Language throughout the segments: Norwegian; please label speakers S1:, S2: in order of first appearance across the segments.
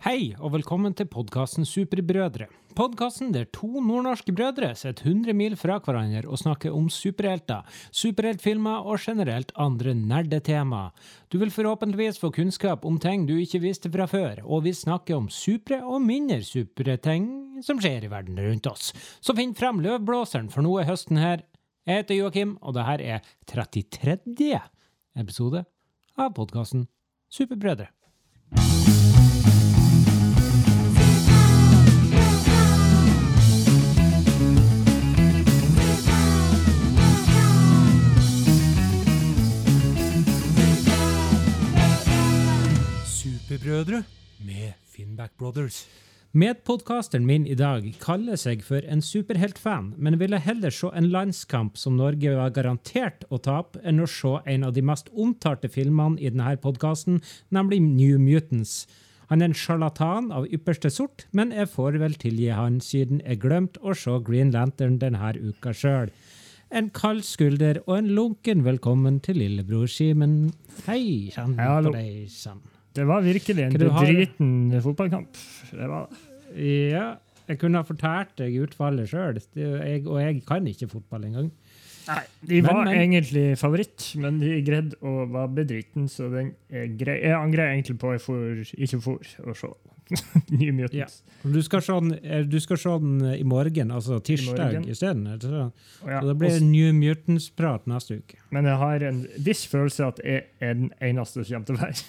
S1: Hei, og velkommen til podkasten Superbrødre. Podkasten der to nordnorske brødre sitter 100 mil fra hverandre og snakker om superhelter, superheltfilmer og generelt andre nerdetema. Du vil forhåpentligvis få kunnskap om ting du ikke visste fra før, og vi snakker om supre og mindre supre ting som skjer i verden rundt oss. Så finn frem løvblåseren, for nå er høsten her. Jeg heter Joakim, og dette er 33. episode av podkasten Superbrødre. Superbrødre med Finnback Brothers. Medpodkasteren min i dag kaller seg for en superheltfan, men ville heller se en landskamp som Norge var garantert å tape, enn å se en av de mest omtalte filmene i denne podkasten, nemlig New Mutants. Han er en sjarlatan av ypperste sort, men jeg får vel tilgi han siden jeg glemte å se Green Lantern denne uka sjøl. En kald skulder og en lunken velkommen til lillebror Simen. Hei sann på deg sann.
S2: Det var virkelig en
S1: Hva har-
S2: fotballkamp. Det var det.
S1: Ja, jeg kunne ha fortalt deg utfallet sjøl, og jeg kan ikke fotball engang.
S2: Nei, de var
S1: men-
S2: egentlig favoritt, men de greide å være bedriten, så den grei. Jeg angrer egentlig på at jeg for, ikke for å se New Mutants.
S1: Du skal se den, eh, du skal se den i morgen, altså tirsdag isteden. Så, sånn?
S2: Ja,
S1: Så det blir
S2: Også,
S1: New Mutants-prat neste uke.
S2: men jeg har en viss følelse at jeg er den eneste som kommer til å være.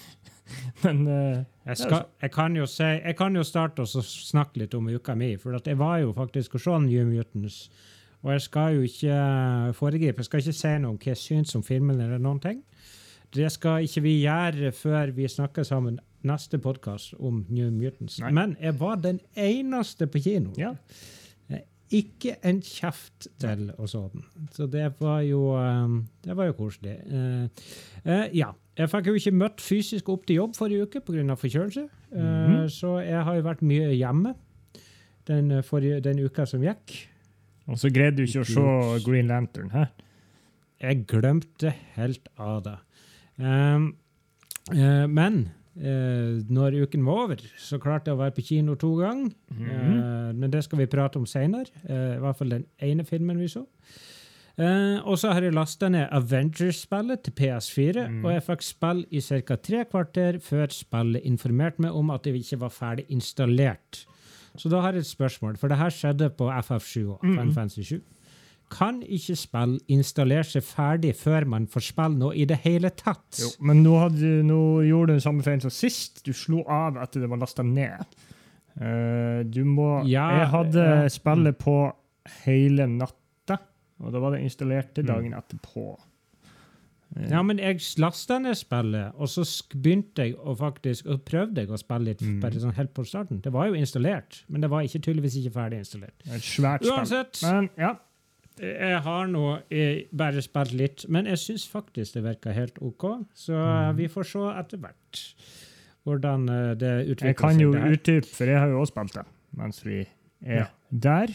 S2: men uh,
S1: Jeg, skal, jeg, kan jo si, jeg kan jo starte og snakke litt om uka mi, for jeg var jo faktisk og så New Mutants. Og jeg skal jo ikke foregripe, jeg skal ikke si noe om hva jeg syns om filmen. eller noen ting. Det skal ikke vi gjøre før vi snakker sammen neste podkast om New Mutants.
S2: Nei.
S1: Men jeg var den eneste på kino.
S2: ja.
S1: Ikke en kjeft til og sånn. Så det var jo, det var jo koselig. Uh, uh, ja. Jeg fikk jo ikke møtt fysisk opp til jobb forrige uke pga. forkjølelse. Eh,
S2: Mhm.
S1: Så jeg har jo vært mye hjemme den, eh, forrige, den uka som gikk.
S2: Og så greide du ikke å se Green Lantern. Hæ?
S1: Jeg glemte helt av det. Um, uh, men uh, når uken var over, så klarte jeg å være på kino to ganger.
S2: Mm
S1: -hmm. uh, men det skal vi prate om seinere. I hvert fall den ene filmen vi så. Eh, og så har jeg lasta ned Avengers-spillet til PS4,
S2: Mm.
S1: og jeg fikk spill i ca. tre kvarter før spillet informerte meg om at det ikke var ferdig installert. Så da har jeg et spørsmål, for det her skjedde på FF7 og
S2: Mm.
S1: Final Fantasy 7. Kan ikke spill installere seg ferdig før man får spille noe i det hele tatt?
S2: Jo, men nå, hadde, nå gjorde du den samme feilen som sist. Du slo av etter det var lasta ned. Uh, du må
S1: Ja,
S2: Jeg hadde
S1: ja.
S2: spillet på hele natta, og da var det installert til
S1: Mm.
S2: dagen etterpå. Eh,
S1: Ja, men jeg lasta ned spillet, og så begynte jeg å faktisk, og prøvde jeg å spille litt
S2: Mm.
S1: bare sånn helt på starten. Det var jo installert, men det var ikke, tydeligvis ikke ferdig installert.
S2: Et svært spill.
S1: Uansett,
S2: Men ja,
S1: jeg har nå eh, bare spilt litt, men jeg syns faktisk det virker helt OK. Så
S2: Mm.
S1: vi får se etter hvert hvordan eh, det utvikler
S2: jeg kan jo utdype, for jeg har jo også spilt det mens vi er
S1: Ja.
S2: der.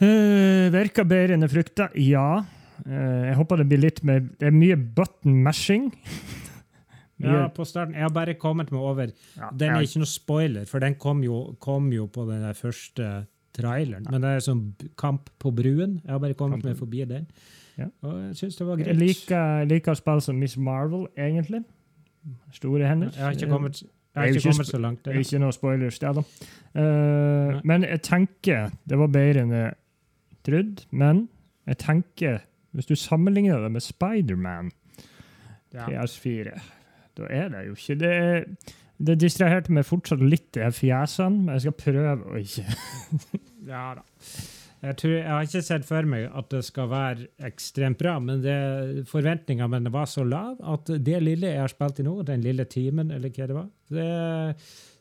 S2: Uh, virker bedre enn jeg frykta. Ja. Uh, jeg håper det blir litt mer Det er mye button mashing.
S1: Ja, på starten. Jeg har bare kommet meg over
S2: Ja,
S1: Den er
S2: jeg-
S1: ikke noe spoiler, for den kom jo, kom jo på den første traileren. Men det er sånn kamp på bruen. Jeg har bare kommet
S2: Kamp-
S1: meg forbi den.
S2: Ja.
S1: Og jeg syns det var
S2: Jeg
S1: greit.
S2: liker, liker spill som Miss Marvel, egentlig. Store hender.
S1: Jeg har ikke kommet, jeg har ikke kommet så langt.
S2: Det,
S1: der.
S2: Ikke noe spoilers der, da. Eh, men jeg tenker Det var bedre enn jeg trodde. Men jeg tenker, hvis du sammenligner det med Spiderman
S1: Ja.
S2: PS4, da er det jo ikke Det, det distraherte meg fortsatt litt, de fjesene, men jeg skal prøve å ikke
S1: Ja da. Jeg, tror, jeg har ikke sett for meg at det skal være ekstremt bra, men forventningene mine var så lave at det lille jeg har spilt i nå, den lille timen, eller hva det var det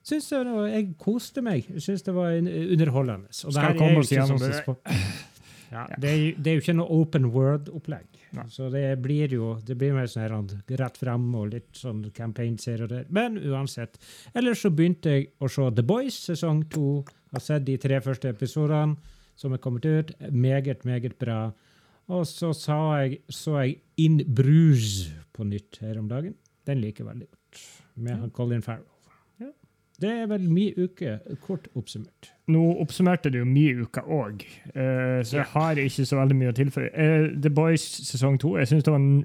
S1: synes jeg, var- jeg koste meg. Jeg syns det var underholdende. Og
S2: Skal
S1: jeg
S2: komme oss
S1: ikke sånn
S2: det
S1: ja, det, er, det er jo ikke noe open world-opplegg. Så det blir jo det blir mer sånn rett fram og litt sånn campaign-serie der. Men uansett. Ellers så begynte jeg å se The Boys sesong to. Har sett de tre første episodene som er kommet ut. Meget, meget bra. Og så sa jeg, så jeg In Bruges på nytt her om dagen. Den liker jeg veldig godt. Med han Colin Farrell. Det er vel min uke, kort oppsummert.
S2: Nå oppsummerte du jo min uke òg, så jeg har ikke så veldig mye å tilføye. Uh, The Boys sesong to jeg syns det var en,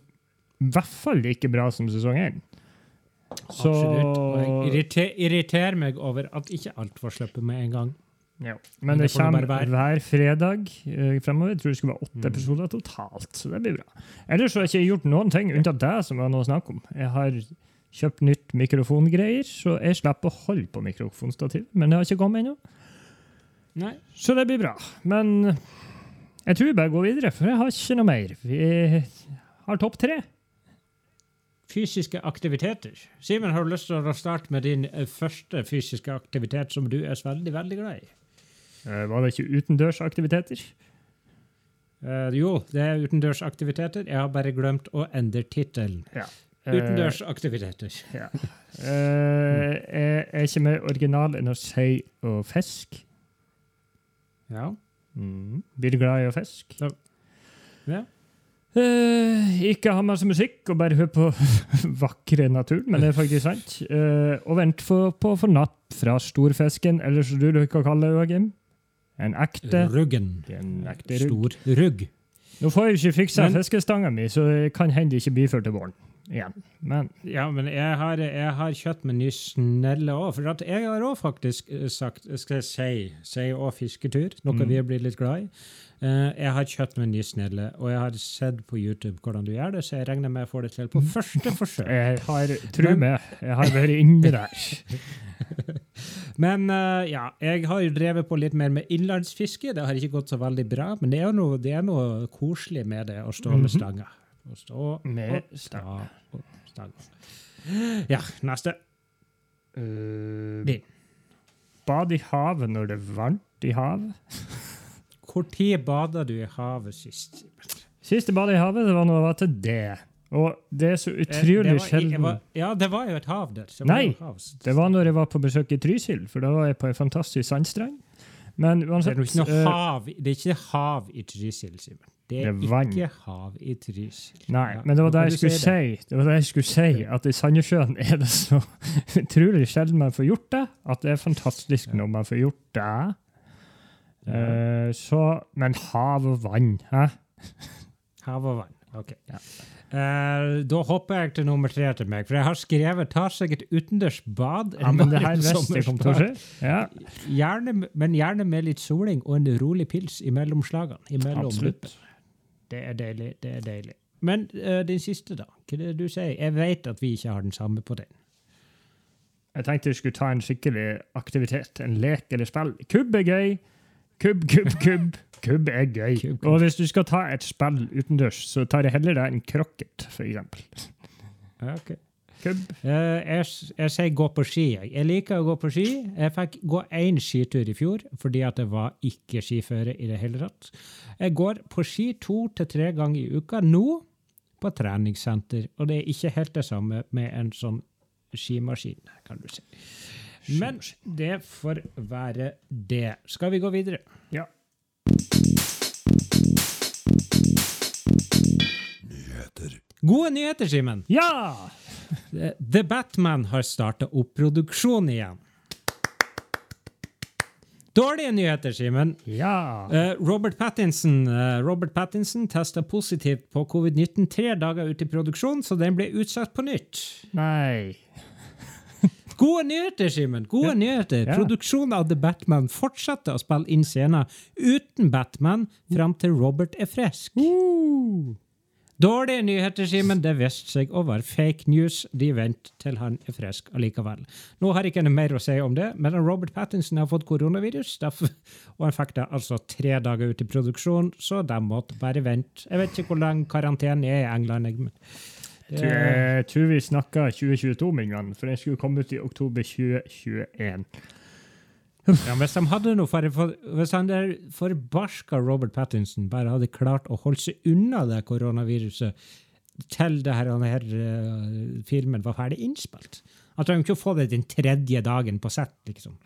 S2: i hvert fall like bra som sesong én. Så
S1: Absolutt. Og jeg irriter, irriterer meg over at ikke alt får slippe med en gang.
S2: ja.
S1: Men
S2: Men det kommer hver fredag uh, fremover. Jeg tror det skulle være åtte
S1: Mm.
S2: episoder totalt, så det blir bra. Ellers så har jeg ikke gjort noen ting unntatt det som var noe å snakke om. Jeg har kjøpt nytt mikrofongreier, så jeg slipper å holde på mikrofonstativ. Men det har ikke kommet ennå.
S1: Nei.
S2: Så det blir bra. Men jeg tror vi bare går videre, for jeg har ikke noe mer. Vi har topp tre.
S1: Fysiske aktiviteter. Simen, har du lyst til å starte med din eh, første fysiske aktivitet som du er veldig, veldig glad i?
S2: Eh, Var det ikke utendørsaktiviteter?
S1: Uh, jo, det er utendørsaktiviteter. Jeg har bare glemt å endre tittelen.
S2: Eh,
S1: Utendørsaktiviteter.
S2: Ja. Eh, jeg er ikke mer original enn å si og fisk.
S1: Ja.
S2: Mm. Blir glad i å fiske.
S1: ja.
S2: Eh, ikke ha masse musikk og bare hør på vakre natur, men det er faktisk sant. Uh, og vent for, på få napp fra storfisken, eller som du liker å kalle det, Joakim. En ekte,
S1: Ruggen.
S2: en ekte rugg.
S1: Stor rugg.
S2: Nå får jeg ikke fiksa fiskestanga mi, så det kan hende det ikke blir før til våren igjen. Men
S1: Ja, men jeg har, jeg har kjøpt med ny snelle òg. For jeg har òg faktisk eh, sagt Skal jeg si si og fisketur, noe
S2: Mm.
S1: vi er blitt litt glad i. Uh, jeg har kjøpt med ny snelle, og jeg har sett på YouTube hvordan du gjør det, så jeg regner med jeg får det til på første forsøk.
S2: jeg har, tro meg, jeg har vært inni der.
S1: Men uh, ja, jeg har jo drevet på litt mer med innlandsfiske. Det har ikke gått så veldig bra, men det er noe, det er noe koselig med det å stå med
S2: Mhm.
S1: stanga. Å stå
S2: Med
S1: og stå og stanga. Ja, neste.
S2: Uh,
S1: Din.
S2: bad i havet når det er varmt i havet.
S1: Tid bada du i havet sist?
S2: Siste bad i havet, det var når jeg var til det. Og det er så
S1: Eh,
S2: utrolig sjelden
S1: Ja, det var jo et hav der.
S2: Nei,
S1: hav.
S2: Det var når jeg var på besøk i Trysil, for da var jeg på en fantastisk sandstrand. Men
S1: Det er ikke noe
S2: eh,
S1: hav, det er ikke hav i Trysil, Simen. Det er,
S2: Det er
S1: ikke hav i Trysil.
S2: Nei,
S1: Ja,
S2: men det var det jeg skulle si. Det var det jeg skulle si, at i Sandnessjøen er det så utrolig sjelden man får gjort det, at det er fantastisk når man får gjort det. Uh, så, men hav og vann, hæ?
S1: Hav og vann. Ok.
S2: Ja.
S1: Eh, da hopper jeg til nummer tre til meg, for jeg har skrevet 'tar seg et utendørs bad'.
S2: Ja, men det her
S1: varm
S2: visste til å skje. Ja,
S1: Gjerne, men gjerne med litt soling og en rolig pils imellom slagene. Imellom
S2: absolutt.
S1: Det er deilig. det er deilig. Men uh, din siste, da? Hva er det du sier? Jeg vet at vi ikke har den samme på den.
S2: Jeg tenkte vi skulle ta en skikkelig aktivitet, en lek eller spill. Kubb er gøy. Kubb, kubb, kubb. Kubb er gøy.
S1: Kubb, kubb.
S2: Og hvis du skal ta et spill utendørs, så tar jeg heller deg en krokket, for eksempel. Kubb.
S1: Eh, jeg, jeg sier gå på ski. jeg. Jeg liker å gå på ski. Jeg fikk gå én skitur i fjor fordi at det var ikke skiføre i det hele tatt. Jeg går på ski to til tre ganger i uka nå på treningssenter, og det er ikke helt det samme med en sånn skimaskin, kan du si. Men det får være det. Skal vi gå videre?
S2: Ja. Nyheter.
S1: Gode nyheter, Simen!
S2: Ja!
S1: The Batman har starta opp produksjon igjen. Dårlige nyheter, Simen.
S2: Ja.
S1: Eh, Robert Pattinson, uh, Robert Pattinson testa positivt på covid-19 tre dager ut i produksjon, så den ble utsatt på nytt.
S2: Nei.
S1: Gode nyheter, Simen! Gode nyheter.
S2: Ja.
S1: Produksjonen av The Batman fortsetter å spille inn scener uten Batman fram til Robert er frisk.
S2: Uh.
S1: Dårlige nyheter, Simen. Det viste seg å være fake news. De venter til han er frisk allikevel. Nå har jeg ikke mer å si om det, men Robert Pattinson har fått koronavirus, og han fikk det altså tre dager ut i produksjon, så de måtte bare vente. Jeg vet ikke hvor lang karantenen er i England. jeg,
S2: Jeg tror vi snakka 2022, med en gang, for den skulle komme ut i oktober 2021.
S1: Ja, hvis, de hadde noe for, for, hvis han der forbarska Robert Pattinson bare hadde klart å holde seg unna det koronaviruset til det her, denne her eh, filmen var ferdig innspilt Han trenger ikke å få det den tredje dagen på sett, liksom.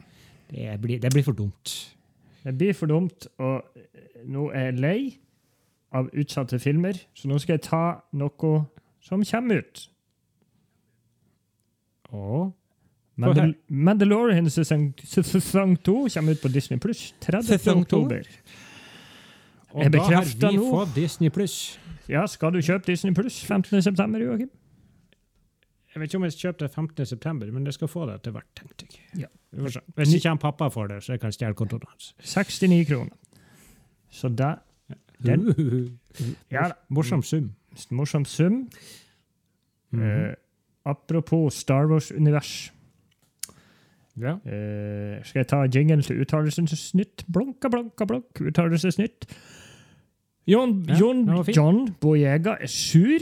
S1: Det blir, det blir for dumt.
S2: Det blir for dumt, og nå er jeg lei av utsatte filmer, så nå skal jeg ta noe som kommer ut.
S1: Og
S2: Mandal Mandalorian sesong, sesong to kommer ut på Disney Pluss 30. Oktober.
S1: Og da har vi
S2: nå.
S1: fått Disney Pluss.
S2: Ja, skal du kjøpe Disney Pluss 15. september, Joakim?
S1: Jeg vet ikke om jeg kjøper det 15. september, men jeg skal få det etter hvert, tenkte jeg.
S2: Ja.
S1: Hvis ikke han pappa får det, så jeg kan stjele kontoen hans.
S2: 69 kroner. Så da Den- Ja, da.
S1: Morsom sum.
S2: Morsom sum.
S1: Mhm.
S2: Eh, apropos Star Wars-univers.
S1: ja.
S2: Eh, skal jeg ta jingle til uttalelsesnytt? Blonka, blonka, blonk. Uttalelsesnytt. John,
S1: Ja,
S2: John. John Boyega er sur.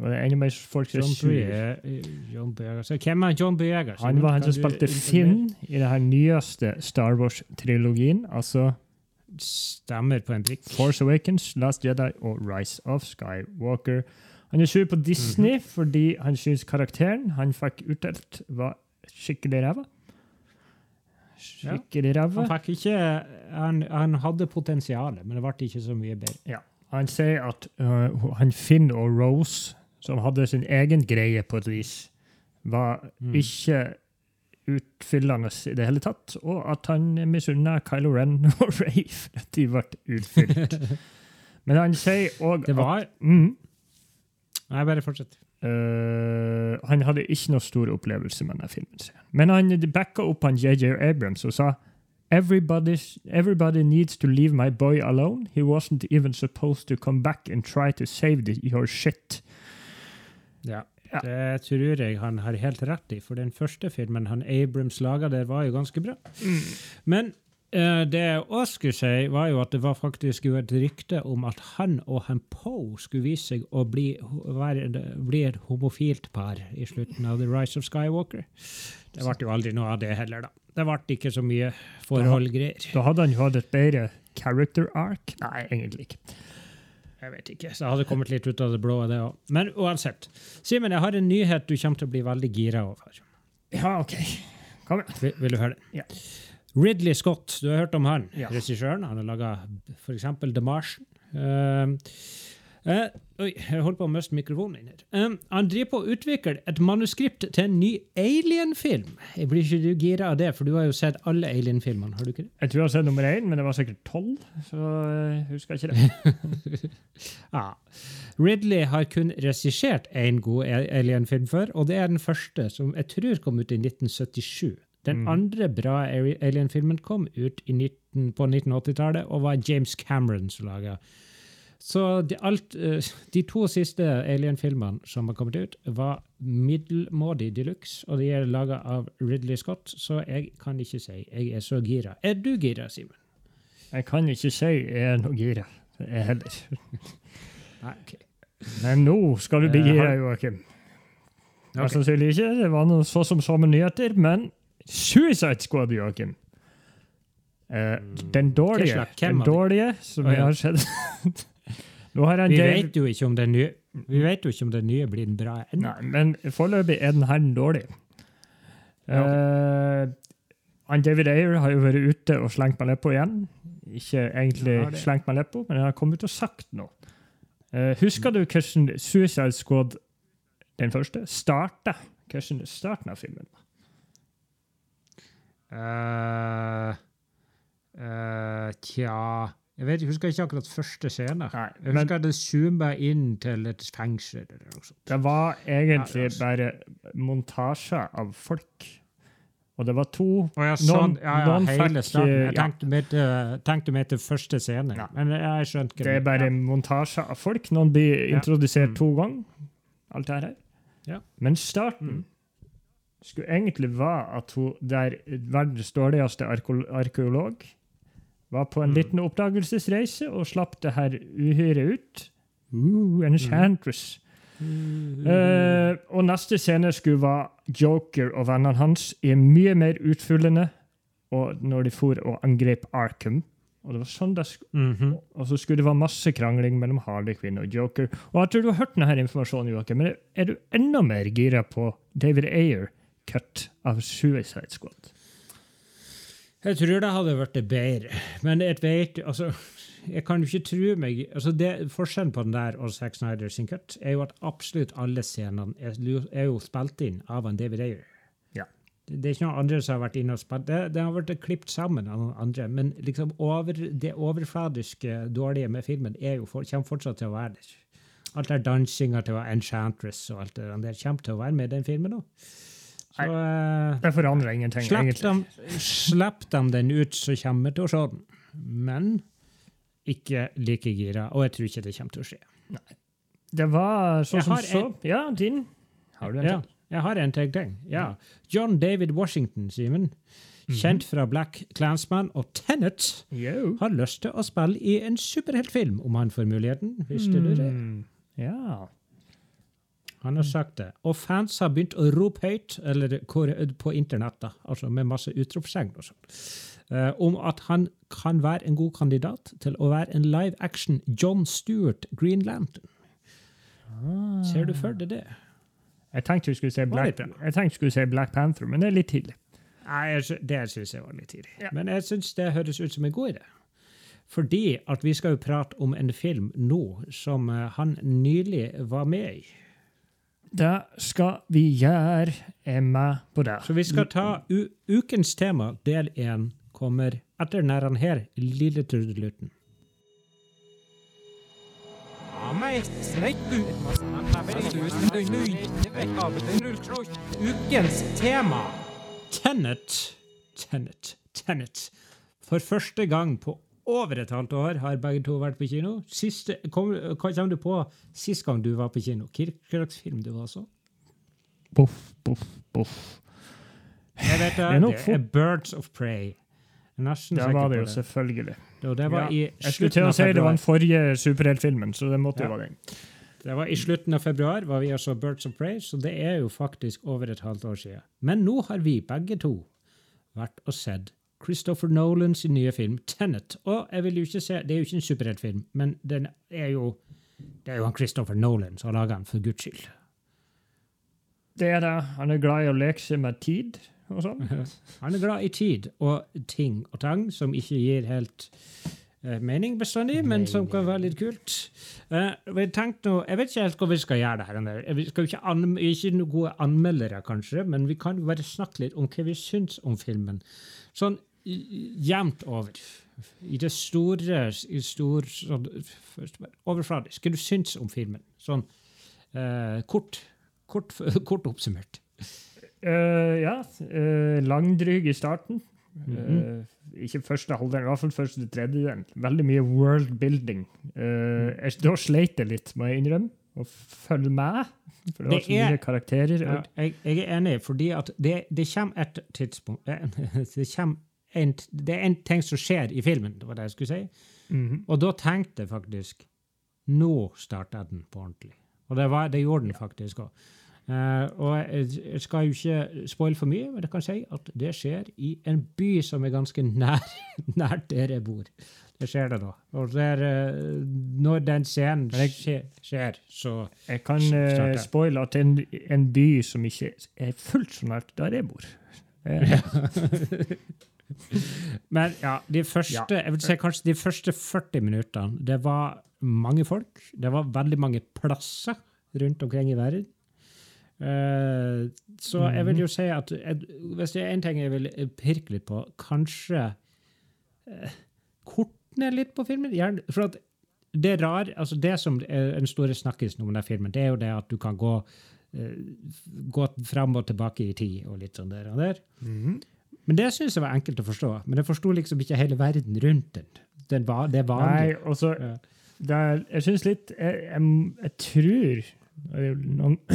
S2: Og det er enda mer folk som er
S1: John
S2: sur.
S1: Boyega. John Boyega. Så hvem er John Boyega?
S2: Han var han som spilte? Finn i den nyeste Star Wars-trilogien. Altså
S1: Stemmer på en prikk.
S2: Force Awakens, Last Jedi og Rise of Skywalker. Han er sur på Disney
S1: Mhm.
S2: fordi han syns karakteren han fikk utdelt, var skikkelig ræva. Skikkelig ræva.
S1: Han fikk ikke Han, han hadde potensial, men det ble ikke så mye bedre.
S2: Ja. Han sier at uh, han Finn og Rose, som hadde sin egen greie på et vis, var
S1: Mm.
S2: ikke utfyllende i det hele tatt, og at han misunna Kylo Ren og Ray for at de ble utfylt. Men han sier òg
S1: Det var
S2: mm,
S1: Nei, bare fortsett.
S2: Uh, Han hadde ikke noe stor opplevelse med denne filmen. Men han backa opp han JJ Abrams og sa Everybody, everybody needs to leave my boy alone. He wasn't even supposed to come back and try to save the, your shit.
S1: Ja.
S2: Ja.
S1: Det tror jeg han har helt rett i, for den første filmen han Abrams laga der, var jo ganske bra. Men uh, det jeg òg skulle si, var jo at det var faktisk jo et rykte om at han og han Poe skulle vise seg å bli, være, bli et homofilt par i slutten av The Rise of Skywalker. Det ble jo aldri noe av det heller, da. Det ble ikke så mye forholdgreier.
S2: Da hadde han jo hatt et bedre character arc. Nei, egentlig ikke.
S1: Jeg vet ikke, så jeg hadde kommet litt ut av det blå, det også. Men uansett. Simen, jeg har en nyhet du kommer til å bli veldig gira over.
S2: Ja, OK. Kom igjen.
S1: Vil, vil du høre det?
S2: Ja.
S1: Ridley Scott, du har hørt om han?
S2: Ja.
S1: Regissøren. Han har laga f.eks. The Martian. Uh, eh, oi, jeg holdt på å miste mikrofonen inn her. Um, han driver på å utvikle et manuskript til en ny Alien-film. Jeg Blir ikke du gira av det, for du har jo sett alle Alien-filmene? har du ikke det?
S2: Jeg tror jeg har sett nummer én, men det var sikkert tolv, så jeg husker ikke det.
S1: Ja. Ridley har kun regissert én god Alien-film før, og det er den første, som jeg tror kom ut i 1977. Den
S2: Mhm.
S1: andre bra Alien-filmen kom ut i 19, på 1980-tallet, og var James Cameron som laga. Så de, alt, eh, de to siste Alien-filmene som har kommet ut, var middelmådig de luxe, og de er laga av Ridley Scott, så jeg kan ikke si jeg er så gira. Er du gira, Simen?
S2: Jeg kan ikke si jeg er noe gira. Jeg heller.
S1: Nei, ok.
S2: Men nå skal du bli
S1: Eh,
S2: gira, Joakim.
S1: Okay.
S2: Mest sannsynlig ikke. Det var noe så som så med nyheter, men Suicide Squad, Joakim. Eh, den dårlige, den dårlige som jeg har sett jeg
S1: Vi vet jo ikke om den nye, vi vet jo ikke om den nye blir den bra ennå.
S2: Men foreløpig er den her dårlig.
S1: Ja,
S2: Uh, han David Ayer har jo vært ute og slengt meg leppa igjen. Ikke egentlig
S1: Ja,
S2: slengt meg leppa, men han har kommet ut og sagt noe. Uh, husker du hvordan Suicide Squad, den første, starta? Hvordan starten av filmen Uh,
S1: eh, tja Jeg vet, jeg husker ikke akkurat første scene.
S2: Nei,
S1: Jeg
S2: men
S1: at det zooma inn til et fengsel. eller noe sånt.
S2: det var egentlig
S1: Ja, altså.
S2: bare montasje av folk. Og det var to
S1: og ja,
S2: Noen-
S1: sånn. Ja, ja,
S2: noen
S1: hele
S2: fikk.
S1: Jeg tenkte meg, til, tenkte mer til første scene.
S2: Ja.
S1: Men jeg skjønte ikke
S2: Det er bare montasje av folk. Noen blir introdusert
S1: Mm.
S2: to ganger. Alt det her.
S1: Ja.
S2: Men starten
S1: Mm.
S2: skulle egentlig være at hun der verdens dårligste arkeolog var på en
S1: Mm.
S2: liten oppdagelsesreise og slapp det her uhyret ut. Uh, enchantress.
S1: Mm.
S2: Eh, og neste scene skulle være Joker og vennene hans i mye mer utfyllende og når de for og angrep Arkham. Og det var sånn det sk
S1: Mhm.
S2: og så skulle det være masse krangling mellom Harley Quinn og Joker. Og jeg tror du har hørt denne informasjonen, Joakim, men er du enda mer gira på David Ayer-cut av Suicide Squad?
S1: Jeg tror det hadde vært bedre, men jeg vet altså, jeg kan jo ikke tro meg altså det, Forskjellen på den der og Zack Snyder sin cut er jo at absolutt alle scenene er, er jo spilt inn av en David Ayer.
S2: Ja.
S1: det er ikke noen andre som har vært inne og spilt. Det, det har vært klippet sammen av noen andre, men liksom over, det overfladiske dårlige med filmen er jo for, kommer fortsatt til å være der. Alt der dansinga til Enchantress og alt det der kommer til å være med i den filmen òg. Så eh,
S2: Det forandrer ingenting,
S1: Slipp
S2: egentlig.
S1: dem, slipp dem den ut, så kommer vi til å se den. Men ikke like gira. Og jeg tror ikke det kommer til å skje.
S2: Det var sånn som
S1: så.
S2: så. Ja, din. Har du en
S1: Ja,
S2: til?
S1: jeg har en ting til. Ja. John David Washington, Simen. Kjent fra Black Clansman og Tenet.
S2: Jo.
S1: Har lyst til å spille i en superheltfilm om han får muligheten. Visste du det?
S2: Mm, Ja.
S1: Han har sagt det. Og fans har begynt å rope høyt, eller på internett, altså med masse utropstegn og sånn, eh, om at han kan være en god kandidat til å være en live action John Stewart Green Lantern. Ser du for deg det?
S2: Jeg tenkte du skulle si Black, si Black Panther, men det er litt tidlig.
S1: Nei, det syns jeg var litt tidlig.
S2: Ja.
S1: Men jeg syns det høres ut som en god idé. Fordi at vi skal jo prate om en film nå som eh, han nylig var med i.
S2: Det skal vi gjøre. Er med på det.
S1: Så vi skal ta u ukens tema, del én, kommer etter denne her lille trudelutten. Ukens tema. Tenet. Tenet. Tenet. For første gang på over et halvt år har begge to vært på kino. Siste, kom, hva kommer du på sist gang du var på kino? Hva slags film du var så?
S2: Boff, boff, boff.
S1: Jeg vet det,
S2: Det er
S1: det Birds of Prey. Nesten
S2: Det var det
S1: jo,
S2: jo selvfølgelig.
S1: Det, det var
S2: Ja,
S1: i
S2: Jeg skulle til å si det var den forrige superheltfilmen, så det måtte
S1: Ja.
S2: jo være den.
S1: Det var i slutten av februar var vi altså Birds of Prey, så det er jo faktisk over et halvt år siden. Men nå har vi begge to vært og sett Christopher Nolans nye film Tenet. Og jeg vil jo ikke se, det er jo ikke en superheltfilm, men den er jo det er jo han Christopher Nolan som har laga den, for guds skyld.
S2: Det er det. Han er glad i å leke seg med tid og sånn.
S1: Han er glad i tid og ting og tang som ikke gir helt uh, mening bestandig, men som kan være litt kult. Uh, jeg, nå, jeg vet ikke helt hva vi skal gjøre det her. Vi skal jo ikke, er ikke noen gode anmeldere, kanskje, men vi kan jo bare snakke litt om hva vi syns om filmen. Sånn jevnt over. I det store, i stor, sånn, overfladisk. Hva du syns om filmen? Sånn eh, kort, kort, kort oppsummert.
S2: Uh, ja. Uh, langdryg i starten.
S1: Mm
S2: -hmm. uh, ikke første halvdel, i hvert fall første tredjedel. Veldig mye world building. Uh, jeg, da sleit jeg litt, må jeg innrømme, å følge med. For det var
S1: Det
S2: så mye
S1: er-
S2: karakterer.
S1: Ja, jeg, jeg er enig, fordi at det, det kommer et tidspunkt det, kommer en, det er en ting som skjer i filmen, det var det jeg skulle si.
S2: Mhm.
S1: Og da tenkte jeg faktisk Nå starta den på ordentlig. Og det, var, det gjorde den faktisk òg. og jeg, skal jo ikke spoile for mye, men jeg kan si at det skjer i en by som er ganske nær, nær der jeg bor. Det skjer det da. Og der, uh, når den scenen skjer, skjer, så
S2: Jeg kan uh, spoile at en, en by som ikke er fullt så nært der jeg bor. Eh,
S1: Men ja, de første, jeg vil si kanskje de første 40 minuttene, det var mange folk. Det var veldig mange plasser rundt omkring i verden. Uh, så jeg vil jo si at jeg, hvis det er én ting jeg vil pirke litt på, kanskje uh, kortne litt på filmen. Gjerne, for at det er rar, altså det som er den store snakkisen om den filmen, det er jo det at du kan gå, uh, gå fram og tilbake i tid og litt sånn der og der.
S2: mhm.
S1: Men det syns jeg var enkelt å forstå. Men jeg forsto liksom ikke hele verden rundt den. den var, det
S2: Nei,
S1: vanlig.
S2: og så er- Jeg syns litt jeg, jeg, jeg tror det er noen,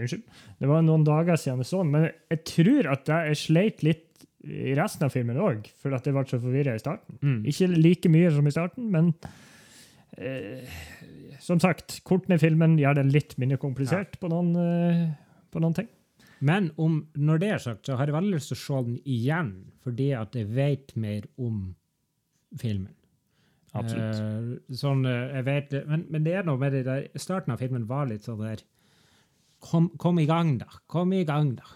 S2: Unnskyld. Det var noen dager siden jeg så den, men jeg tror at jeg sleit litt i resten av filmen òg, for at jeg ble så forvirra i starten.
S1: Mm.
S2: Ikke like mye som i starten, men eh, som sagt, kortene i filmen gjør det litt mindre komplisert på, noen, eh, på noen ting.
S1: Men om, når det er sagt, så har jeg veldig lyst til å se den igjen, fordi at jeg vet mer om filmen.
S2: Absolutt.
S1: Eh, sånn, eh, jeg vet men, men det er noe med det der Starten av filmen var litt sånn der Kom, kom i gang, da. Kom i gang, da.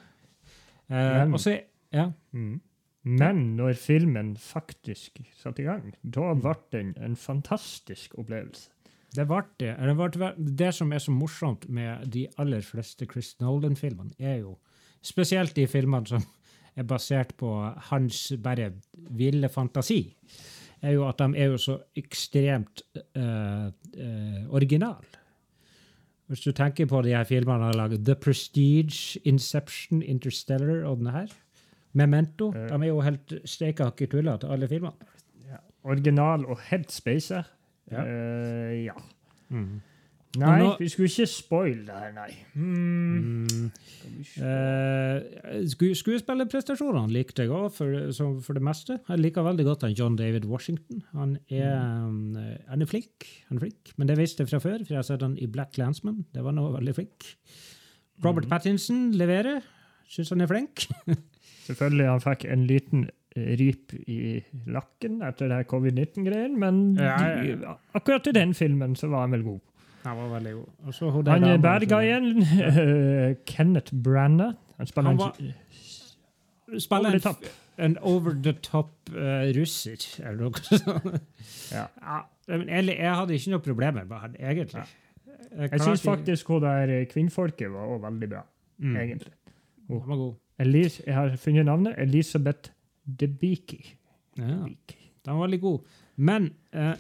S1: Eh,
S2: Men-
S1: og så Ja.
S2: Mm. Men når filmen faktisk satte i gang, da ble den en fantastisk opplevelse.
S1: Det ble det. Det, det som er så morsomt med de aller fleste Chris Nolan-filmene, er jo spesielt de filmene som er basert på hans bare ville fantasi, er jo at de er jo så ekstremt uh, uh, original. Hvis du tenker på de her filmene han har laget, The Prestige, Inception, Interstellar og denne her, Memento,
S2: Uh.
S1: de er jo helt steika akkuratullet til alle filmene.
S2: Original og headspace.
S1: Ja.
S2: Uh, ja.
S1: Mm.
S2: Nei,
S1: nå-
S2: vi skulle ikke spoile det her, nei. Mm.
S1: Mm. Eh, skuespillerprestasjonene likte jeg òg, for, for det meste. Jeg liker veldig godt han John David Washington. Han er, um, han er flink, han er flink, men det visste jeg fra før, for jeg har sett han i Black Landsman. Det var noe veldig flink. Robert Pattinson leverer. Syns han er flink.
S2: Selvfølgelig, han fikk en liten eh, rip i lakken etter det her covid-19-greien, men
S1: Ja, ja, ja.
S2: de- akkurat i den filmen så var han vel god.
S1: Han var veldig god. Og så hun
S2: Han er bad guyen, eh, Kenneth Branagh. Han spiller
S1: Han Spiller en,
S2: top.
S1: en over the top uh, russer, eller noe sånt.
S2: Ja.
S1: Ja, men egentlig, jeg hadde ikke noe problemer med han, egentlig.
S2: Jeg syns faktisk hun der eh, kvinnfolket var også veldig bra,
S1: mm.
S2: egentlig.
S1: Han var god.
S2: Elis, jeg har funnet navnet. Elisabeth Debicki.
S1: Ja. Den var veldig god. Men eh,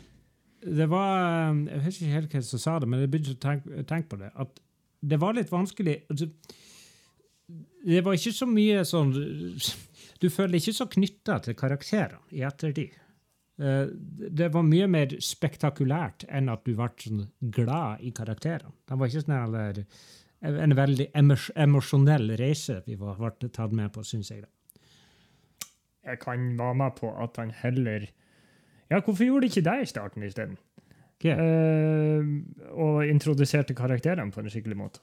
S1: det var eh, Jeg husker ikke helt hvem som sa det, men jeg begynte å tenke, tenke på det. At det var litt vanskelig Det var ikke så mye sånn Du føler ikke så knytta til karakterene i ettertid. Eh, det var mye mer spektakulært enn at du ble sånn glad i karakterene. Det var ikke sånn eller, en veldig emosjonell reise vi ble tatt med på, syns jeg. da.
S2: Jeg kan være med på at han heller Ja, hvorfor gjorde de ikke det i starten isteden?
S1: Okay.
S2: Uh, og introduserte karakterene på en skikkelig måte.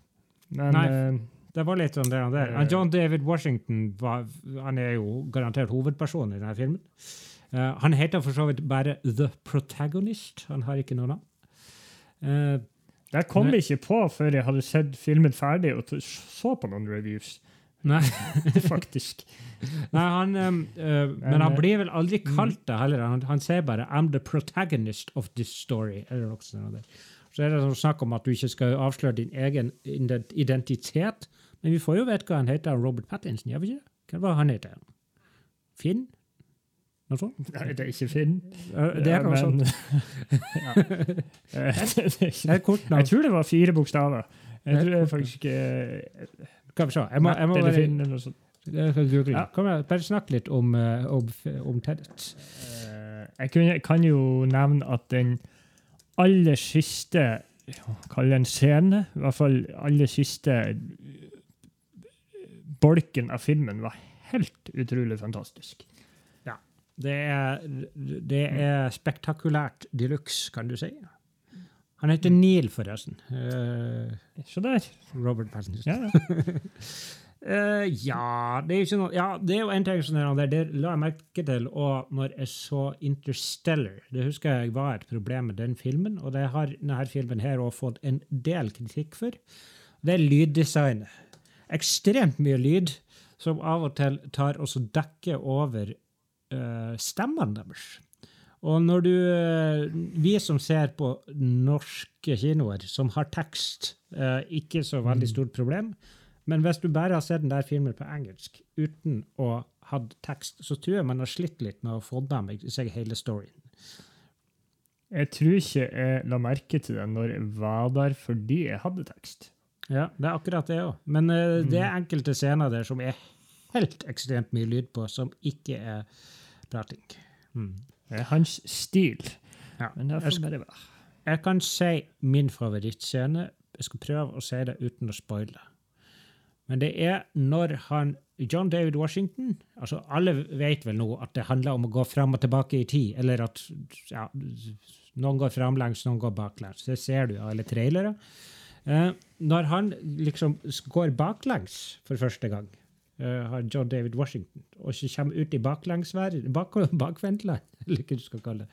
S2: Men
S1: Nei.
S2: uh,
S1: Det var litt sånn det han der. Uh, John David Washington var, han er jo garantert hovedpersonen i denne filmen. Uh, han heter for så vidt bare The Protagonist. Han har ikke noe navn. Uh,
S2: det kom
S1: jeg
S2: ikke på før jeg hadde sett filmen ferdig og så på noen reviews,
S1: nei,
S2: faktisk.
S1: nei, han um, uh, Men han
S2: eh,
S1: blir vel aldri kalt det heller. Han, han sier bare 'I'm the protagonist of this story'. eller noe sånt. Så er det sånn snakk om at du ikke skal avsløre din egen identitet. Men vi får jo vite hva han heter, Robert Pattinson. gjør vi ikke? Hva var han heter? Finn? Noe sånt?
S2: Nei, det er ikke Finn.
S1: Det er noe sånt.
S2: ja. Det er ikke-
S1: Det er.
S2: Jeg tror det var fire bokstaver. Jeg tror det er faktisk eh,
S1: Skal vi se. Jeg må, jeg må bare, google.
S2: Ja.
S1: Kom igjen, bare snakk litt om, eh, om, om Tenet.
S2: Eh, Jeg kunne, kan jo nevne at den aller siste Kall det en scene. I hvert fall aller siste bolken av filmen var helt utrolig fantastisk.
S1: Det er, det er spektakulært de luxe, kan du si. Han heter Neil, forresten. Uh,
S2: Så der.
S1: Robert Pattinson.
S2: Ja, ja.
S1: uh, ja, det er, ikke noe, ja, det er jo en ting som er der, det la jeg merke til og når jeg så Interstellar. Det husker jeg var et problem med den filmen, og det har denne filmen her også fått en del kritikk for. Det er lyddesignet. Ekstremt mye lyd som av og til tar og så dekker over uh, stemmene deres. Og når du eh, Vi som ser på norske kinoer som har tekst, eh, ikke så veldig stort problem. Men hvis du bare har sett den der filmen på engelsk uten å ha tekst, så tror jeg man har slitt litt med å få med seg hele storyen.
S2: Jeg tror ikke jeg la merke til det når jeg var der fordi jeg hadde tekst.
S1: Ja, det er akkurat det òg. Men uh, det er enkelte scener der som er helt ekstremt mye lyd på, som ikke er prating. Mm.
S2: Det er hans stil.
S1: Ja.
S2: Men det får bare være.
S1: Jeg kan si min favorittscene. Jeg skal prøve å si det uten å spoile. Men det er når han John David Washington altså Alle vet vel nå at det handler om å gå fram og tilbake i tid, eller at ja, noen går framlengs, noen går baklengs. Det ser du av alle trailere. Eh, når han liksom går baklengs for første gang, eh, har John David Washington, og så kommer ut i baklengsverden, bak, bakvendtland, eller hva du skal kalle det.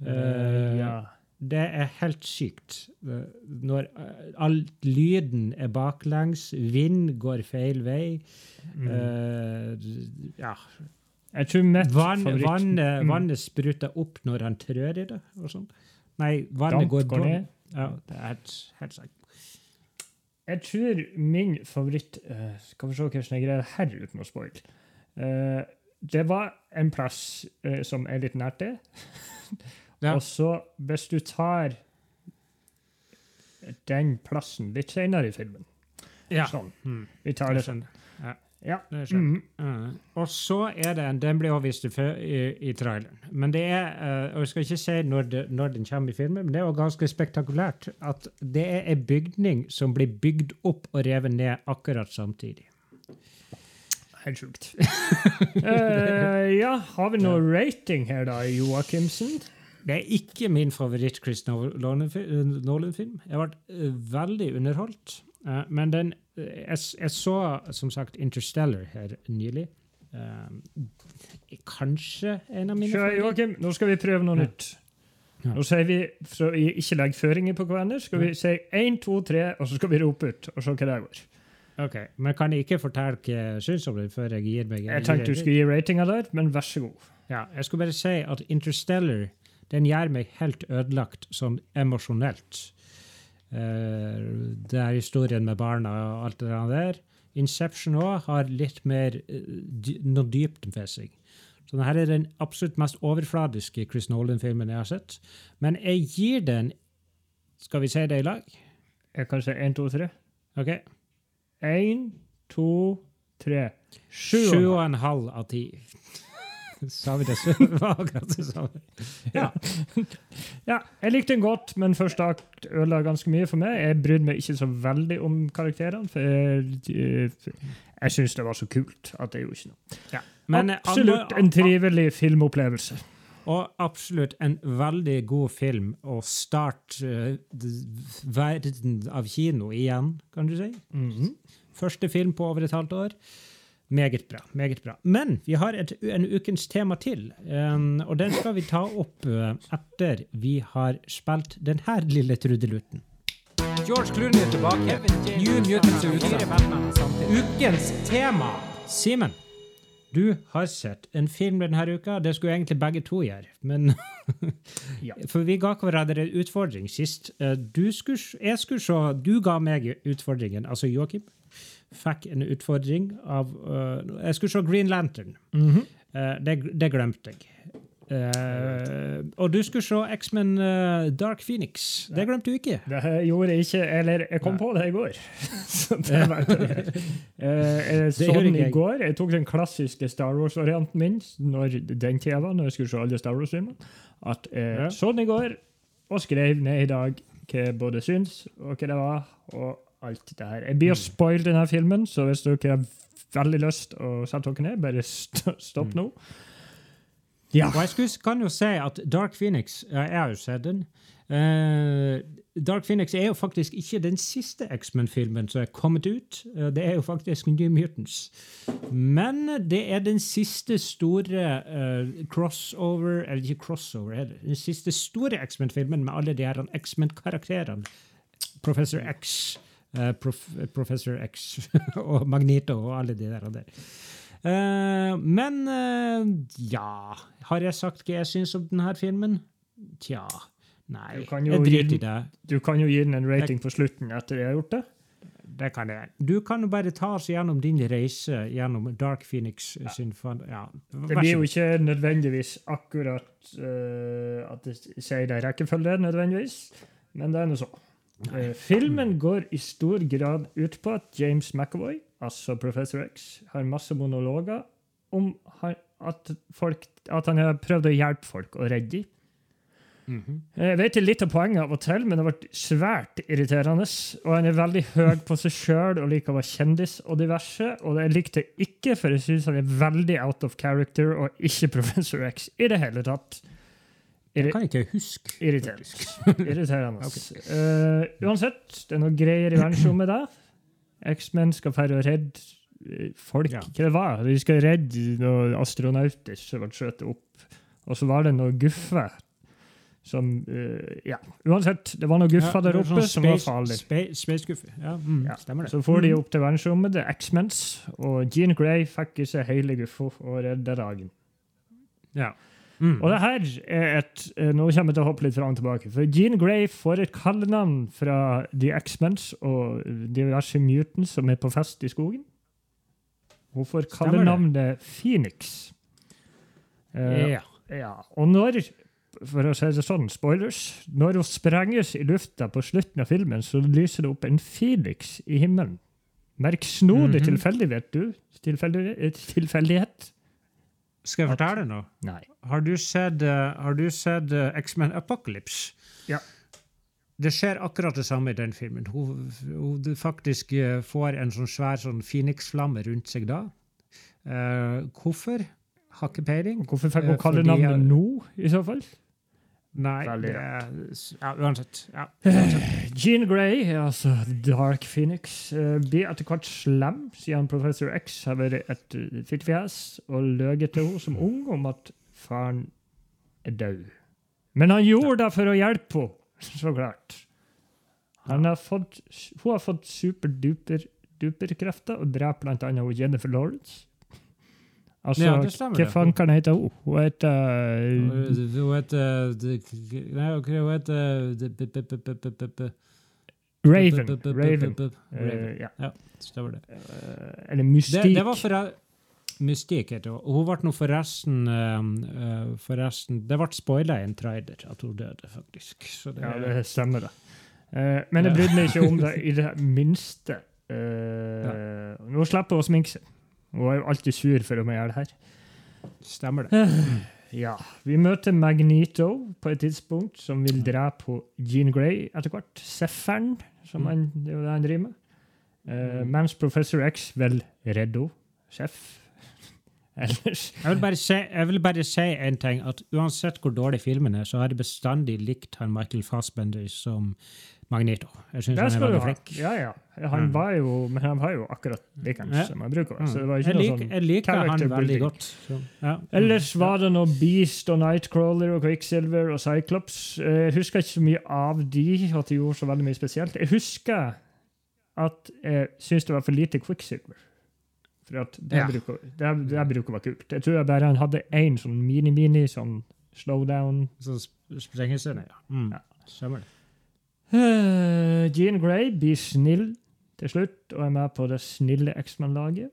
S1: Uh,
S2: ja.
S1: det er helt sykt. Eh, Når eh, all lyden er baklengs, vind går feil vei
S2: Mm.
S1: uh, Ja.
S2: Jeg tror mitt
S1: Vann, vannet,
S2: Mm.
S1: vannet spruter opp når han trør i det. og sånt. Nei, vannet
S2: Damp
S1: går,
S2: går ned.
S1: Ja, det er helt, helt sant.
S2: Jeg tror min favoritt eh, Skal vi se hvordan jeg greier det her uten å spoile. Eh, det var en plass eh, som er litt nært det.
S1: Ja.
S2: Og så, hvis du tar den plassen litt senere i filmen
S1: Ja.
S2: Sånn.
S1: Mm.
S2: Vi tar det sånn.
S1: skjønner.
S2: Ja. Mhm.
S1: Mm. Og så er det en Den ble også vist i, i, traileren. Men det er eh, og Jeg skal ikke si når, det, når den kommer i filmen, men det er jo ganske spektakulært at det er en bygning som blir bygd opp og revet ned akkurat samtidig.
S2: Helt sjukt. uh, ja, har vi noe rating her, da, Joakimsen?
S1: Det er ikke min favoritt Chris Nolan-film. Jeg ble eh, veldig underholdt. Men den jeg, jeg så som sagt Interstellar her nylig. Um, kanskje en av mine
S2: Så, Joakim, nå skal vi prøve noe
S1: Ja.
S2: nytt.
S1: Ja.
S2: Nå sier vi, så vi ikke legge føringer på hverandre, skal vi si én, to, tre, og så skal vi rope ut og se hva det går.
S1: Ok, Men kan jeg ikke fortelle hva jeg syns om det før jeg gir meg
S2: Jeg tenkte du skulle gi ratinga der, men vær så god.
S1: Ja, Jeg skulle bare si at Interstellar den gjør meg helt ødelagt sånn emosjonelt. Eh, det er historien med barna og alt det der. Inception òg har litt mer eh, noe dypt ved seg. Så dette er den absolutt mest overfladiske Chris Nolan-filmen jeg har sett. Men jeg gir den Skal vi si det i lag?
S2: Jeg kan se én, to, tre.
S1: OK?
S2: Én, to, tre. Sju
S1: og en halv av ti. Sa vi det? Var akkurat det samme. Ja.
S2: Ja, jeg likte den godt, men første akt ødela ganske mye for meg. Jeg brydde meg ikke så veldig om karakterene, for jeg, jeg, syns det var så kult at jeg gjorde ikke noe.
S1: Men, eh,
S2: Absolutt en trivelig filmopplevelse.
S1: Og absolutt en veldig god film å starte uh, verden av kino igjen, kan du si.
S2: Mhm.
S1: Første film på over et halvt år. Meget bra. meget bra. Men vi har et, en ukens tema til, um, og den skal vi ta opp uh, etter vi har spilt denne lille trudeluten. George Clooney er tilbake. New Mutants er ute. Ukens tema. Simen, du har sett en film denne uka. Det skulle egentlig begge to gjøre, men
S2: Ja.
S1: For vi ga hverandre en utfordring sist. Eh, Du skulle, skulle se Du ga meg utfordringen, altså Joakim. Fikk en utfordring av uh, Jeg skulle se Green Lantern.
S2: Mm
S1: -hmm. uh, det, det glemte jeg. Uh, og du skulle se X-Men eh, Dark Phoenix. Det glemte du ikke.
S2: Det gjorde jeg ikke, eller jeg kom på det i går. Så det var Jeg så den i går. Jeg tok den klassiske Star Wars-orienten min når den tida var, når jeg skulle se alle Star Wars-filmene. At jeg
S1: Ja.
S2: så den i går og skrev ned i dag hva jeg både syns, og hva det var, og alt det her. Jeg blir å spoile denne filmen, så hvis dere har veldig lyst å sette dere ned, bare st stopp
S1: Mm.
S2: nå. Ja.
S1: Og jeg skulle, kan jo si at Dark Phoenix Jeg har jo sett den. Uh, Dark Phoenix er jo faktisk ikke den siste X-Men-filmen som er kommet ut. Uh, det er jo faktisk New Mutants. Men det er den siste store uh, crossover Eller ikke crossover heller. Den siste store X-Men-filmen med alle de her X-Men-karakterene. Professor X, eh, prof, Professor X og Magneto og alle de der. Og der. Uh, men uh, ja Har jeg sagt hva jeg syns om denne filmen? Tja. Nei.
S2: Du kan jo
S1: Jeg driter i det.
S2: Du kan jo gi den en rating på slutten etter jeg har gjort det.
S1: Det kan jeg. Du kan jo bare ta oss gjennom din reise gjennom Dark Phoenix ja. sin fan... Ja.
S2: Det blir jo ikke nødvendigvis akkurat at det sier det i rekkefølge, nødvendigvis, men det er nå så. Eh, filmen går i stor grad ut på at James McAvoy, altså Professor X, har masse monologer om at, folk, at han har prøvd å hjelpe folk og redde dem.
S1: Mhm.
S2: Jeg vet litt av poenget av og til, men det har vært svært irriterende. Og han er veldig høy på seg sjøl og liker å være kjendis og diverse. Og det likte jeg ikke, for jeg syns han er veldig out of character og ikke Professor X i det hele tatt.
S1: Jeg kan ikke huske.
S2: irriterende. irriterende. Eh, uansett, det er noe greier i verdensrommet der. X-Men skal dra og redde eh, folk.
S1: Ja.
S2: Hva det var De skal redde noen astronauter som ble skutt opp. Og så var det noe guffe som uh, Ja, uansett. Det var noe guffa der oppe
S1: sånn
S2: som var
S1: space-
S2: farlig.
S1: guffe. Ja, mm,
S2: Ja.
S1: stemmer det.
S2: Så får de
S1: Mm.
S2: opp til verdensrommet, det er X-Mens, og Jean Grey fikk i seg hele guffa og redda dagen.
S1: Ja. Mm.
S2: Og det her er et eh, Nå kommer jeg til å hoppe litt fram og tilbake. For Jean Grey får et kallenavn fra The X-Mens og diverse mutants som er på fest i skogen. Hun får kallenavnet Phoenix. Uh,
S1: Ja.
S2: ja. Og når, for å si det sånn, spoilers, når hun sprenges i lufta på slutten av filmen, så lyser det opp en Phoenix i himmelen. Merk snodig
S1: Mhm.
S2: tilfeldighet, du. Eh, tilfeldighet?
S1: Skal jeg fortelle noe?
S2: Nei.
S1: Har du sett, uh, sett X-Men Apocalypse?
S2: Ja.
S1: Det skjer akkurat det samme i den filmen. Hun, hun du faktisk uh, får en sånn svær sånn Phoenix-flamme rundt seg da. Uh, hvorfor? Har ikke peiling.
S2: Hvorfor fikk hun
S1: kalle
S2: navnet nå, i så fall?
S1: Nei,
S2: Veldig
S1: det ja, uansett. Ja, uansett.
S2: Jean Grey, altså Dark Phoenix, eh, blir etter hvert slem, siden Professor X har vært et uh, fittefjes og løyet til henne som ung om at faren er død. Men han gjorde det for å hjelpe henne, så klart. Har fått, hun har fått superduper-krefter og dreper bl.a. Jennifer Lawrence. Altså,
S1: Ja, det stemmer
S2: hva faen kan heter hun? Hun heter eh,
S1: Hun heter Nei, hun heter
S2: Raven. Raven.
S1: Ja.
S2: Eh, ja.
S1: Stemmer det.
S2: Eh, eller Mystikk.
S1: det var for Mystikk heter hun. Hun ble nå forresten eh, eh, Forresten Det ble spoila i en trailer at hun døde, faktisk. Så det,
S2: Ja, det stemmer, det. Eh, men jeg brydde meg ikke om det i det minste. Eh, Nå slipper hun å sminke seg. Hun er jo alltid sur for om jeg gjør det her.
S1: stemmer det.
S2: Ja, Vi møter Magnito på et tidspunkt, som vil drepe på Jean Grey etter hvert. Sefferen, som
S1: Mm.
S2: han, det er jo det han driver med. Uh, mens Professor X vil redde henne. Sjef. Ellers
S1: Jeg vil, si, jeg vil bare si en ting, at uansett hvor dårlig filmen er, så har jeg bestandig likt han Michael Fassbender som Magneto. Jeg syns han er veldig flink.
S2: Ja, ja. Han
S1: Mm.
S2: var jo, men han var jo akkurat likens
S1: Ja.
S2: som han bruker.
S1: Mm.
S2: Så det var ikke
S1: Jeg,
S2: noe
S1: lik,
S2: sånn
S1: jeg liker han veldig
S2: building.
S1: godt. Så, ja.
S2: Ellers
S1: Mm.
S2: var det noe Beast og Nightcrawler og Quicksilver og Cyclops. Eh, Jeg husker ikke så mye av de, at de gjorde så veldig mye spesielt. Jeg husker at jeg syntes det var for lite Quicksilver. For at det,
S1: Ja.
S2: bruker, det, det bruker være kult. Jeg tror jeg bare han hadde én sånn mini-mini sånn slowdown.
S1: Sånn sp- sprengescene, ja. Mm.
S2: Ja.
S1: Stemmer det.
S2: Jean Grey blir snill til slutt og er med på det snille X-Man-laget.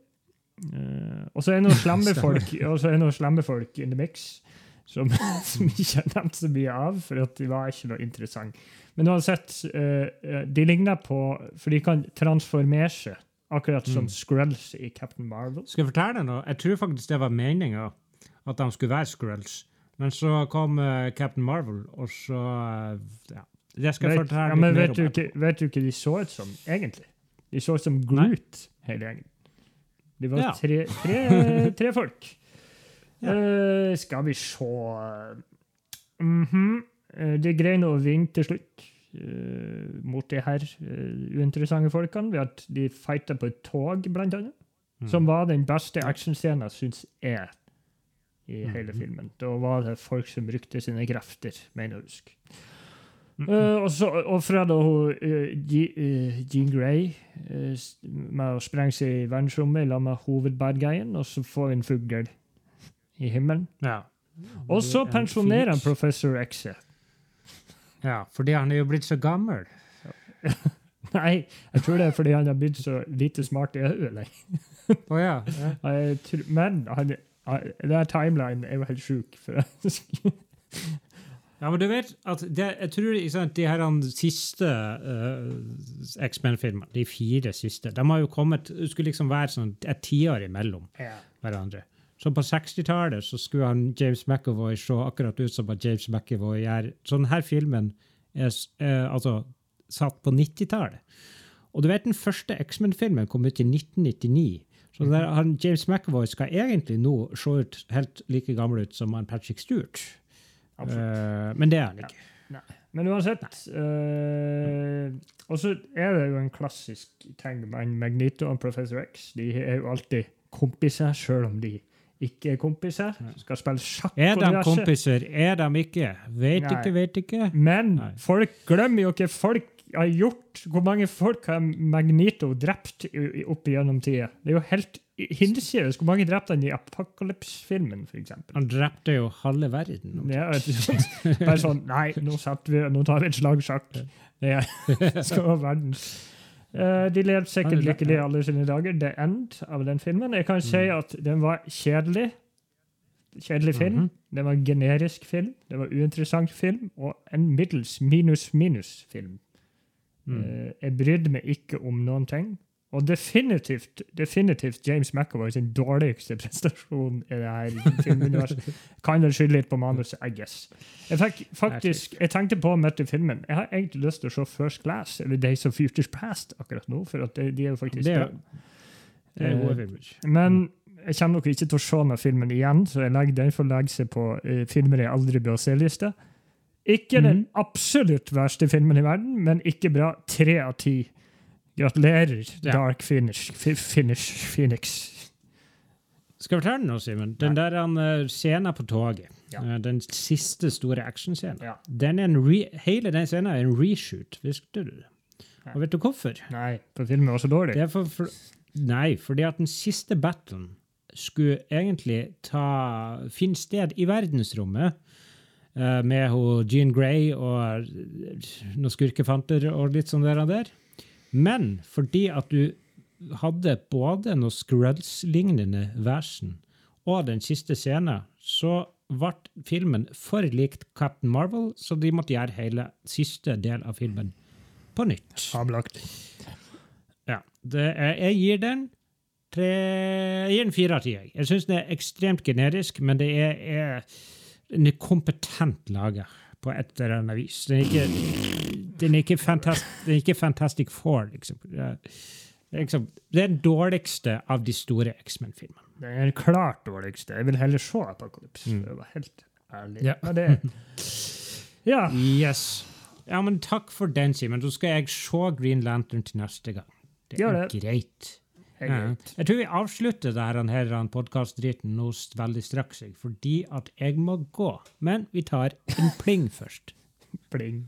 S2: Eh, og så er det noen slemme folk og så er det noen slemme folk in the mix som, som ikke har nevnt så mye av, for at de var ikke noe interessant. Men uansett, eh, eh, de ligner på For de kan transformere seg, akkurat som
S1: Mm.
S2: Skrulls i Captain Marvel.
S1: Skal jeg fortelle deg noe? Jeg tror faktisk det var meninga at de skulle være Skrulls. Men så kom Captain Marvel, og så Ja. Det skal
S2: Vet,
S1: fortelle
S2: ja, men vet du, ikke, vet du ikke de så ut som, egentlig? De så ut som Groot, hele gjengen. De var
S1: Ja.
S2: tre, tre, tre folk.
S1: Ja.
S2: Uh, skal vi se mm -hmm. uh, De greier nå å vinne til slutt uh, mot de her eh, uinteressante folkene ved at de fighta på et tog, blant annet.
S1: Mm.
S2: Som var den beste actionscenen, syns jeg, i hele
S1: Mhm.
S2: filmen. Da var det folk som brukte sine krefter, mener jeg å huske. Uh, og så ofra da hun uh, Jean Grey uh, med å sprenge seg i verdensrommet sammen med hovedbadguyen, og så får vi en fugl i himmelen.
S1: ja.
S2: Og så
S1: En
S2: pensjonerer han professor X.
S1: Ja, fordi han er jo blitt så gammel.
S2: Nei, jeg tror det er fordi han har blitt så lite smart i hodet. eller?
S1: Å ja. ja.
S2: Men han, han- det er timeline er jo helt sjuk. For
S1: Ja, men du vet at det, jeg tror sant, de her siste uh, X-Men-filmene, de fire siste, de har jo kommet Det skulle liksom være sånn et tiår imellom hverandre. Så på 60-tallet så skulle han James McAvoy se akkurat ut som James McAvoy gjør. Så denne filmen er eh, altså satt på 90-tallet. Og du vet den første X-Men-filmen kom ut i 1999. Så der, han, James McAvoy skal egentlig nå se ut helt like gammel ut som han Patrick Stewart. Eh, men det er han ikke.
S2: Men uansett uh, Og så er det jo en klassisk ting med Magnito og Professor X. De er jo alltid kompiser, sjøl om de ikke er kompiser. Skal spille sjakk
S1: Er de kompiser? Er de ikke? Vet
S2: Nei.
S1: ikke, vet ikke.
S2: Men
S1: Nei.
S2: folk glemmer jo ikke folk har gjort. Hvor mange folk har Magnito drept opp igjennom tida? Det er jo helt hinsides hvor mange drepte han i Apocalypse-filmen, f.eks.
S1: Han drepte jo halve verden.
S2: Ja, sånn- bare sånn Nei, nå, vi, nå tar vi et slag sjakk. Det skal være verdens Uh, de levde sikkert
S1: er-
S2: lykkelig alle sine dager. The End av den filmen. Jeg kan si
S1: Mm.
S2: at den var kjedelig. Kjedelig film.
S1: Mhm.
S2: Det var en generisk film. Det var uinteressant film. Og en middels minus-minus-film.
S1: Mm.
S2: Eh, jeg brydde meg ikke om noen ting. Og definitivt, definitivt James McAvoy sin dårligste prestasjon i det her filmuniverset. Kan vel skylde litt på manuset, I guess. Jeg fikk faktisk, jeg tenkte på midt i filmen Jeg har egentlig lyst til å se First Class eller Days of Futures Past akkurat nå. for de, de er jo faktisk
S1: Det
S2: bra.
S1: Det er gode
S2: Eh. Men jeg kommer nok ikke til å se den filmen igjen, så jeg legger den for å legge seg på uh, filmer jeg aldri bør se-lista. Ikke den
S1: Mhm.
S2: absolutt verste filmen i verden, men ikke bra. Tre av ti. Gratulerer,
S1: Ja.
S2: Dark Finish, Fi- Finish Phoenix.
S1: Skal jeg fortelle noe, Simen? Den der han, eh, scenen på toget,
S2: Ja.
S1: eh, den siste store actionscenen,
S2: Ja.
S1: den en re hele den scenen er en reshoot. Visste du det? Og vet du hvorfor?
S2: Nei, for filmen var så dårlig.
S1: For, for, nei, fordi at den siste battlen skulle egentlig ta, finne sted i verdensrommet med ho Jean Grey og eh, noen skurkefanter og litt sånn der og der. Men fordi at du hadde både noe Skrulls-lignende versen og den siste scenen, så ble filmen for likt Captain Marvel, så de måtte gjøre hele siste del av filmen på nytt.
S2: Fabelaktig.
S1: Ja. Det er, jeg gir den tre Jeg gir den fire av ti. Jeg syns den er ekstremt generisk, men det er, er den er kompetent laga på et eller annet vis. Den er ikke, den er ikke, fantast, den er ikke Fantastic Four, liksom. Liksom. Det er den dårligste av de store X-Men-filmene.
S2: Det er klart dårligste. Jeg vil heller se Apocalypse,
S1: Mm.
S2: Det var helt ærlig.
S1: Ja.
S2: ja det, ja.
S1: Yes. Ja, men takk for den, Simen. Da skal jeg se Green Lantern til neste gang. Det er greit.
S2: Jeg,
S1: Jeg tror vi avslutter denne podkast-driten nå veldig straks, fordi at jeg må gå. Men vi tar en pling først.
S2: pling.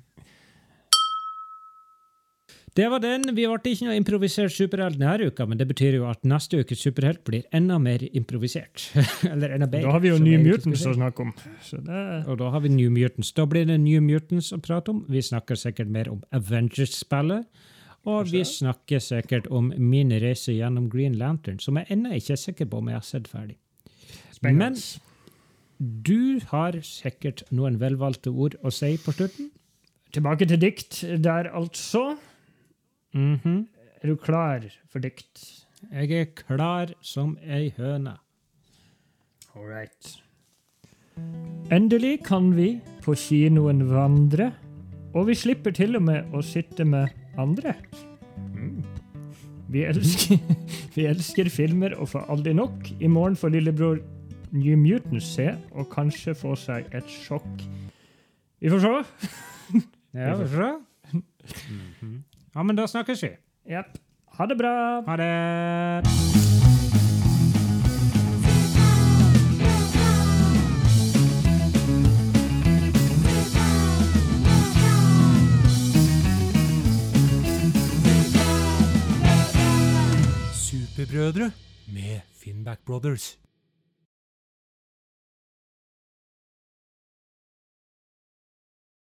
S1: Det var den. Vi ble ikke noe improvisert superhelt denne uka, men det betyr jo at neste ukes superhelt blir enda mer improvisert. Eller enda bedre.
S2: Da har vi jo New Mutants å snakke om. Så det,
S1: Og da har vi New Mutants. Da blir det New Mutants å prate om. Vi snakker sikkert mer om Avengers-spillet. Og vi snakker sikkert om min reise gjennom Green Lantern, som jeg ennå ikke er sikker på om jeg har sett ferdig. Men du har sikkert noen velvalgte ord å si på slutten.
S2: Tilbake til dikt der, altså.
S1: Mhm.
S2: Er du klar for dikt?
S1: Jeg er klar som ei høne.
S2: All right. Endelig kan vi på kinoen vandre, og vi slipper til og med å sitte med andre. Mm. Vi elsker, vi elsker filmer og får aldri nok. I morgen får lillebror New Mutants se, og kanskje få seg et sjokk. Vi får se.
S1: Ja, får se. Ja, men da snakkes vi.
S2: Jepp. Ha det bra.
S1: Ha det.
S3: Superbrødre med Finnback Brothers.